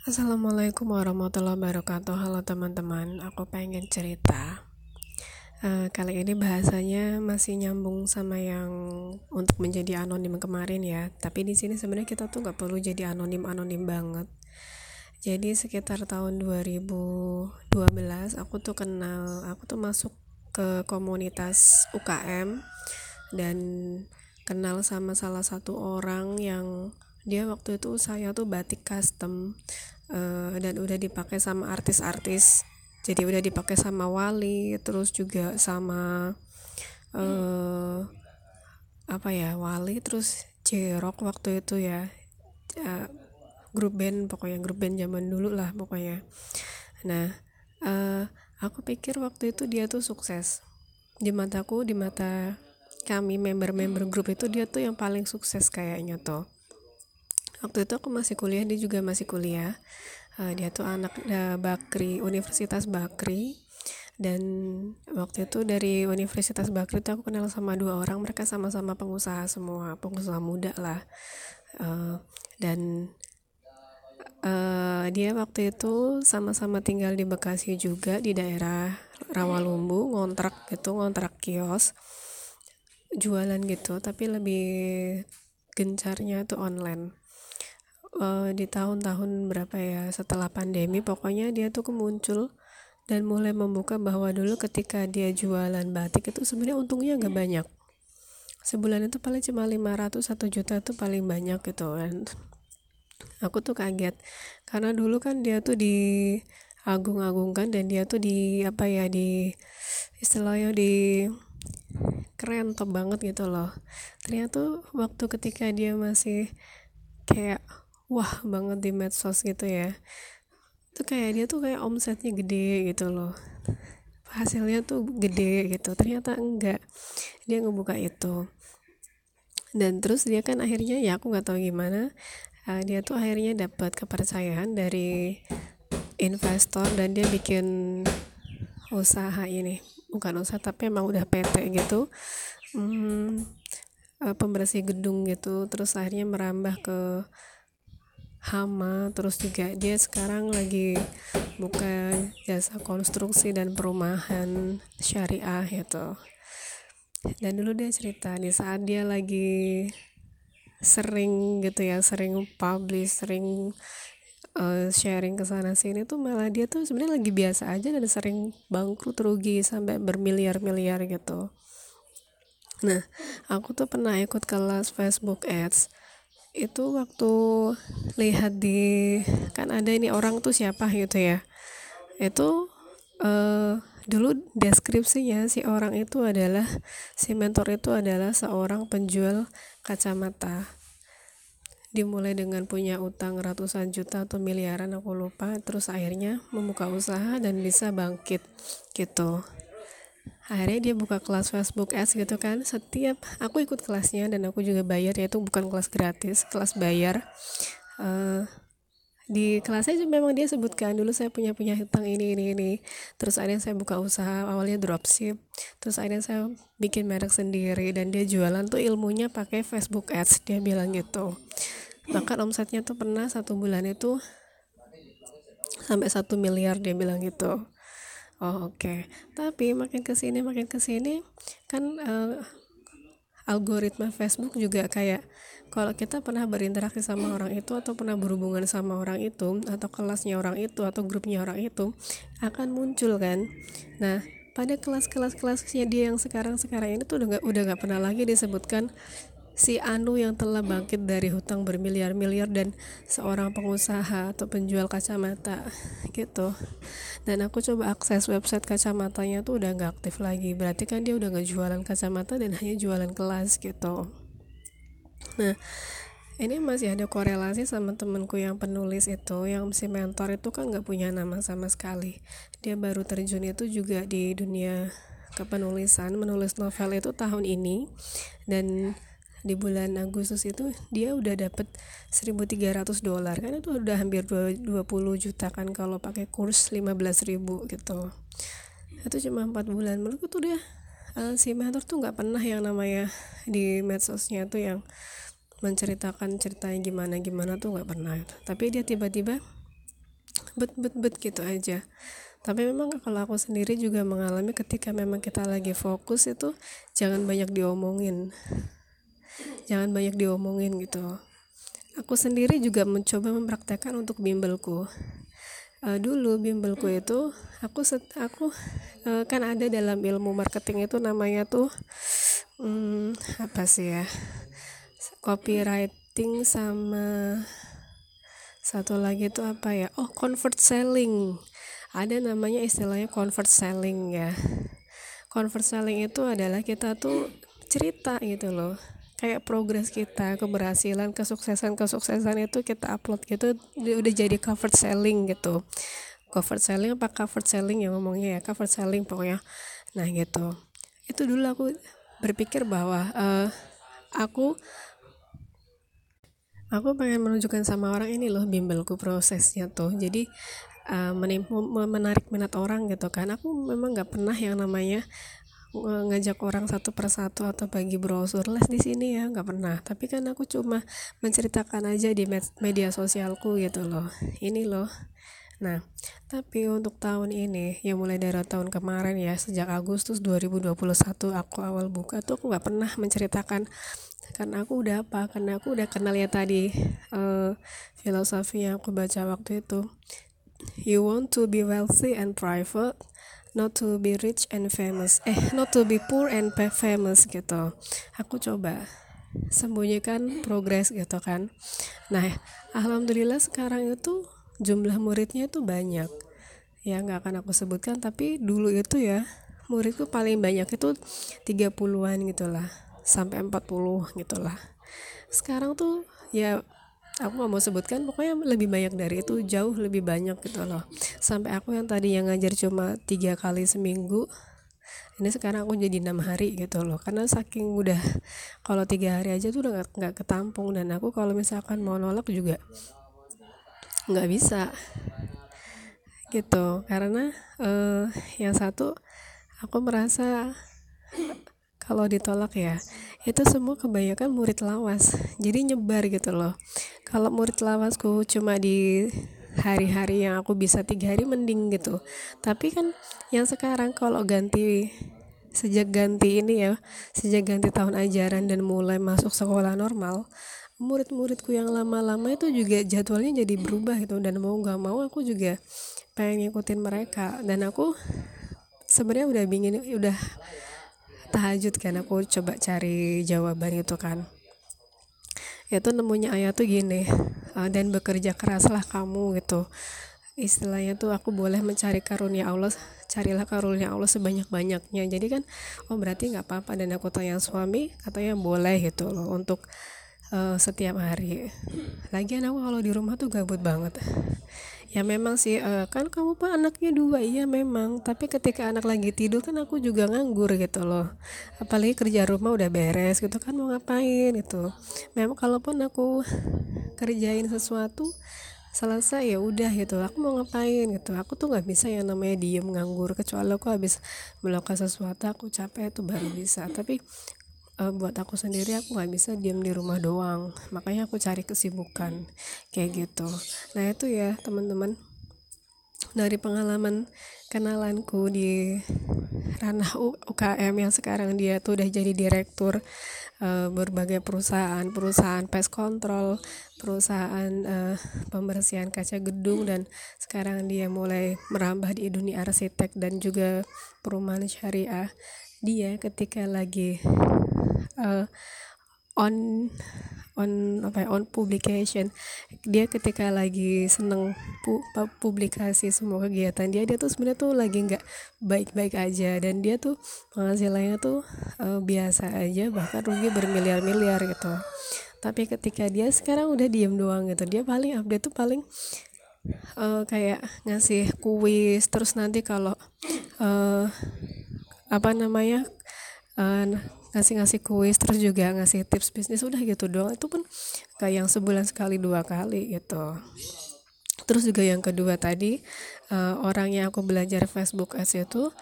Assalamualaikum warahmatullahi wabarakatuh. Halo teman-teman, aku pengen cerita. Uh, Kali ini bahasanya masih nyambung sama yang untuk menjadi anonim kemarin ya. Tapi di sini sebenarnya kita tuh gak perlu jadi anonim-anonim banget. Jadi sekitar tahun 2012 aku tuh kenal, aku tuh masuk ke komunitas UKM Dan kenal sama salah satu orang yang dia waktu itu saya tuh batik custom uh, dan udah dipakai sama artis-artis. Jadi udah dipakai sama Wali terus juga sama uh, apa ya Wali terus Jerok waktu itu ya. Uh, grup band pokoknya grup band zaman dulu lah pokoknya. Nah uh, aku pikir waktu itu dia tuh sukses. Di mataku di mata kami member-member grup itu dia tuh yang paling sukses kayaknya tuh waktu itu aku masih kuliah dia juga masih kuliah. Uh, dia tuh anak uh, Bakri Universitas Bakri. Dan waktu itu dari Universitas Bakri itu aku kenal sama dua orang mereka sama-sama pengusaha semua pengusaha muda lah. Uh, dan uh, dia waktu itu sama-sama tinggal di Bekasi juga di daerah Rawalumbu ngontrak gitu ngontrak kios jualan gitu tapi lebih gencarnya itu online uh, di tahun-tahun berapa ya setelah pandemi pokoknya dia tuh kemuncul dan mulai membuka bahwa dulu ketika dia jualan batik itu sebenarnya untungnya nggak banyak. Sebulan itu paling cuma 500 satu juta itu paling banyak gitu. Kan aku tuh kaget karena dulu kan dia tuh di agung-agungkan dan dia tuh di apa ya di istilahnya di keren top banget gitu loh. Ternyata waktu ketika dia masih kayak wah banget di medsos gitu ya. Itu kayak dia tuh kayak omsetnya gede gitu loh. Hasilnya tuh gede gitu. Ternyata enggak. Dia ngebuka itu. Dan terus dia kan akhirnya ya aku nggak tahu gimana uh, dia tuh akhirnya dapat kepercayaan dari investor dan dia bikin usaha ini. Bukan usaha tapi emang udah PT gitu. Hmm, uh, pembersih gedung gitu. Terus akhirnya merambah ke hama terus juga dia sekarang lagi buka jasa konstruksi dan perumahan syariah gitu. Dan dulu dia cerita di saat dia lagi sering gitu ya sering publish sering uh, sharing ke sana sini tuh malah dia tuh sebenarnya lagi biasa aja dan sering bangkrut rugi sampai bermiliar-miliar gitu. Nah aku tuh pernah ikut kelas Facebook Ads itu waktu lihat di kan ada ini orang tuh siapa gitu ya. Itu uh, dulu deskripsinya si orang itu adalah si mentor itu adalah seorang penjual kacamata. Dimulai dengan punya utang ratusan juta atau miliaran aku lupa. Terus akhirnya membuka usaha dan bisa bangkit gitu akhirnya dia buka kelas Facebook Ads gitu kan. Setiap aku ikut kelasnya dan aku juga bayar yaitu bukan kelas gratis kelas bayar. Uh, di kelasnya memang dia sebutkan dulu saya punya punya hutang ini ini ini. Terus akhirnya saya buka usaha awalnya dropship. Terus akhirnya saya bikin merek sendiri dan dia jualan tuh ilmunya pakai Facebook Ads dia bilang gitu. Bahkan omsetnya tuh pernah satu bulan itu sampai satu miliar dia bilang gitu Oh oke, okay. tapi makin ke sini makin ke sini kan uh, algoritma Facebook juga kayak kalau kita pernah berinteraksi sama orang itu atau pernah berhubungan sama orang itu atau kelasnya orang itu atau grupnya orang itu akan muncul kan. Nah pada kelas-kelas kelasnya dia yang sekarang sekarang ini tuh udah gak udah gak pernah lagi disebutkan si Anu yang telah bangkit dari hutang bermiliar-miliar dan seorang pengusaha atau penjual kacamata gitu. Dan aku coba akses website kacamatanya tuh udah nggak aktif lagi. Berarti kan dia udah nggak jualan kacamata dan hanya jualan kelas gitu. Nah ini masih ada korelasi sama temenku yang penulis itu yang si mentor itu kan nggak punya nama sama sekali. Dia baru terjun itu juga di dunia kepenulisan menulis novel itu tahun ini. Dan di bulan Agustus itu dia udah dapet 1300 dolar. Kan itu udah hampir 20 juta kan kalau pakai kurs 15.000 gitu. Itu cuma 4 bulan. Menurutku tuh dia uh, si mentor tuh nggak pernah yang namanya di medsosnya tuh yang menceritakan ceritanya gimana gimana tuh nggak pernah. Tapi dia tiba-tiba bet bet bet gitu aja. Tapi memang kalau aku sendiri juga mengalami ketika memang kita lagi fokus itu jangan banyak diomongin jangan banyak diomongin gitu. Aku sendiri juga mencoba mempraktekkan untuk bimbelku. Uh, dulu bimbelku itu aku set, aku uh, kan ada dalam ilmu marketing itu namanya tuh um, apa sih ya copywriting sama satu lagi itu apa ya? Oh convert selling. Ada namanya istilahnya convert selling ya. Convert selling itu adalah kita tuh cerita gitu loh kayak progres kita keberhasilan kesuksesan kesuksesan itu kita upload gitu udah jadi cover selling gitu. Cover selling apa cover selling ya ngomongnya ya cover selling pokoknya. Nah gitu. Itu dulu aku berpikir bahwa uh, aku aku pengen menunjukkan sama orang ini loh bimbelku prosesnya tuh. Jadi uh, menarik minat orang gitu kan. Aku memang nggak pernah yang namanya ngajak orang satu persatu atau bagi brosur les di sini ya nggak pernah. Tapi kan aku cuma menceritakan aja di med media sosialku gitu loh. Ini loh. Nah tapi untuk tahun ini ya mulai dari tahun kemarin ya sejak Agustus 2021 aku awal buka tuh aku nggak pernah menceritakan karena aku udah apa karena aku udah kenal ya tadi uh, filosofi yang aku baca waktu itu. You want to be wealthy and private not to be rich and famous. Eh not to be poor and famous gitu. Aku coba sembunyikan progres gitu kan. Nah alhamdulillah sekarang itu jumlah muridnya itu banyak. Ya nggak akan aku sebutkan tapi dulu itu ya muridku paling banyak itu 30-an gitulah sampai 40 gitulah. Sekarang tuh ya aku nggak mau sebutkan pokoknya lebih banyak dari itu jauh lebih banyak gitu loh. Sampai aku yang tadi yang ngajar cuma tiga kali seminggu ini sekarang aku jadi enam hari gitu loh. Karena saking udah kalau tiga hari aja tuh udah nggak ketampung. Dan aku kalau misalkan mau nolak juga nggak bisa gitu. Karena uh, yang satu aku merasa kalau ditolak ya itu semua kebanyakan murid lawas. Jadi nyebar gitu loh. Kalau murid lawasku cuma di hari-hari yang aku bisa tiga hari mending gitu. Tapi kan yang sekarang kalau ganti sejak ganti ini ya sejak ganti tahun ajaran dan mulai masuk sekolah normal murid-muridku yang lama-lama itu juga jadwalnya jadi berubah gitu. Dan mau nggak mau aku juga pengen ngikutin mereka. Dan aku sebenarnya udah bingin udah tahajud kan aku coba cari jawaban itu kan. Itu nemunya ayat tuh gini uh, dan bekerja keraslah kamu gitu. Istilahnya tuh aku boleh mencari karunia Allah carilah karunia Allah sebanyak-banyaknya. Jadi kan oh berarti nggak apa-apa. Dan aku tanya suami katanya boleh gitu loh untuk uh, setiap hari. Lagian aku kalau di rumah tuh gabut banget ya memang sih uh, kan kamu pak anaknya dua. Iya memang. Tapi ketika anak lagi tidur kan aku juga nganggur gitu loh. Apalagi kerja rumah udah beres gitu kan mau ngapain itu memang kalaupun aku kerjain sesuatu selesai ya udah gitu. Aku mau ngapain gitu. Aku tuh nggak bisa yang namanya diem nganggur. Kecuali aku habis melakukan sesuatu aku capek itu baru bisa. Tapi uh, buat aku sendiri aku nggak bisa diam di rumah doang. Makanya aku cari kesibukan kayak gitu. Nah itu ya teman-teman. Dari pengalaman kenalanku di ranah UKM yang sekarang dia tuh udah jadi direktur uh, berbagai perusahaan perusahaan pest control perusahaan uh, pembersihan kaca gedung dan sekarang dia mulai merambah di dunia arsitek dan juga perumahan syariah dia ketika lagi uh, on on apa ya, on publication. Dia ketika lagi seneng pu, publikasi semua kegiatan dia dia tuh sebenarnya tuh lagi nggak baik-baik aja. Dan dia tuh penghasilannya tuh uh, biasa aja bahkan rugi bermiliar-miliar gitu. Tapi ketika dia sekarang udah diem doang gitu dia paling update tuh paling uh, kayak ngasih kuis. Terus nanti kalau uh, apa namanya uh, ngasih-ngasih kuis terus juga ngasih tips bisnis udah gitu doang. Itu pun kayak yang sebulan sekali dua kali gitu. Terus juga yang kedua tadi uh, orang yang aku belajar Facebook Ads itu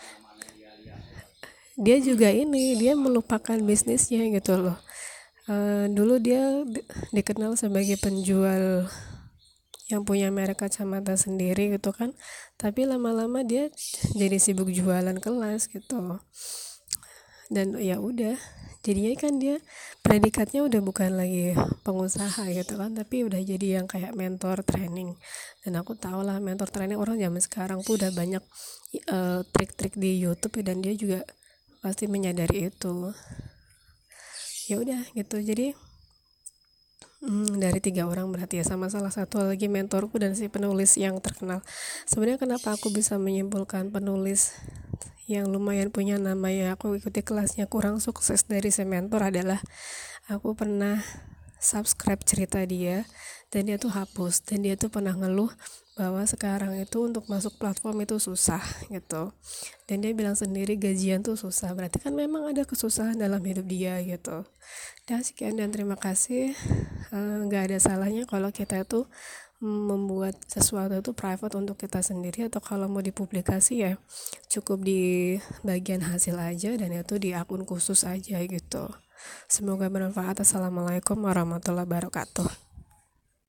dia juga ini dia melupakan bisnisnya gitu loh. Uh, dulu dia di dikenal sebagai penjual yang punya merek kacamata sendiri gitu kan. Tapi lama-lama dia jadi sibuk jualan kelas gitu dan ya udah jadinya kan dia predikatnya udah bukan lagi pengusaha gitu kan tapi udah jadi yang kayak mentor training dan aku tau lah mentor training orang zaman sekarang tuh udah banyak uh, trik-trik di YouTube dan dia juga pasti menyadari itu ya udah gitu jadi Hmm, dari tiga orang berarti ya sama salah satu lagi mentorku dan si penulis yang terkenal. Sebenarnya kenapa aku bisa menyimpulkan penulis yang lumayan punya nama ya. Aku ikuti kelasnya kurang sukses dari si mentor adalah aku pernah subscribe cerita dia dan dia tuh hapus dan dia tuh pernah ngeluh bahwa sekarang itu untuk masuk platform itu susah gitu. Dan dia bilang sendiri gajian tuh susah. Berarti kan memang ada kesusahan dalam hidup dia gitu. Dan sekian dan terima kasih. Eh, nggak uh, ada salahnya kalau kita itu membuat sesuatu itu private untuk kita sendiri atau kalau mau dipublikasi ya cukup di bagian hasil aja dan itu di akun khusus aja gitu. Semoga bermanfaat. Assalamualaikum warahmatullahi wabarakatuh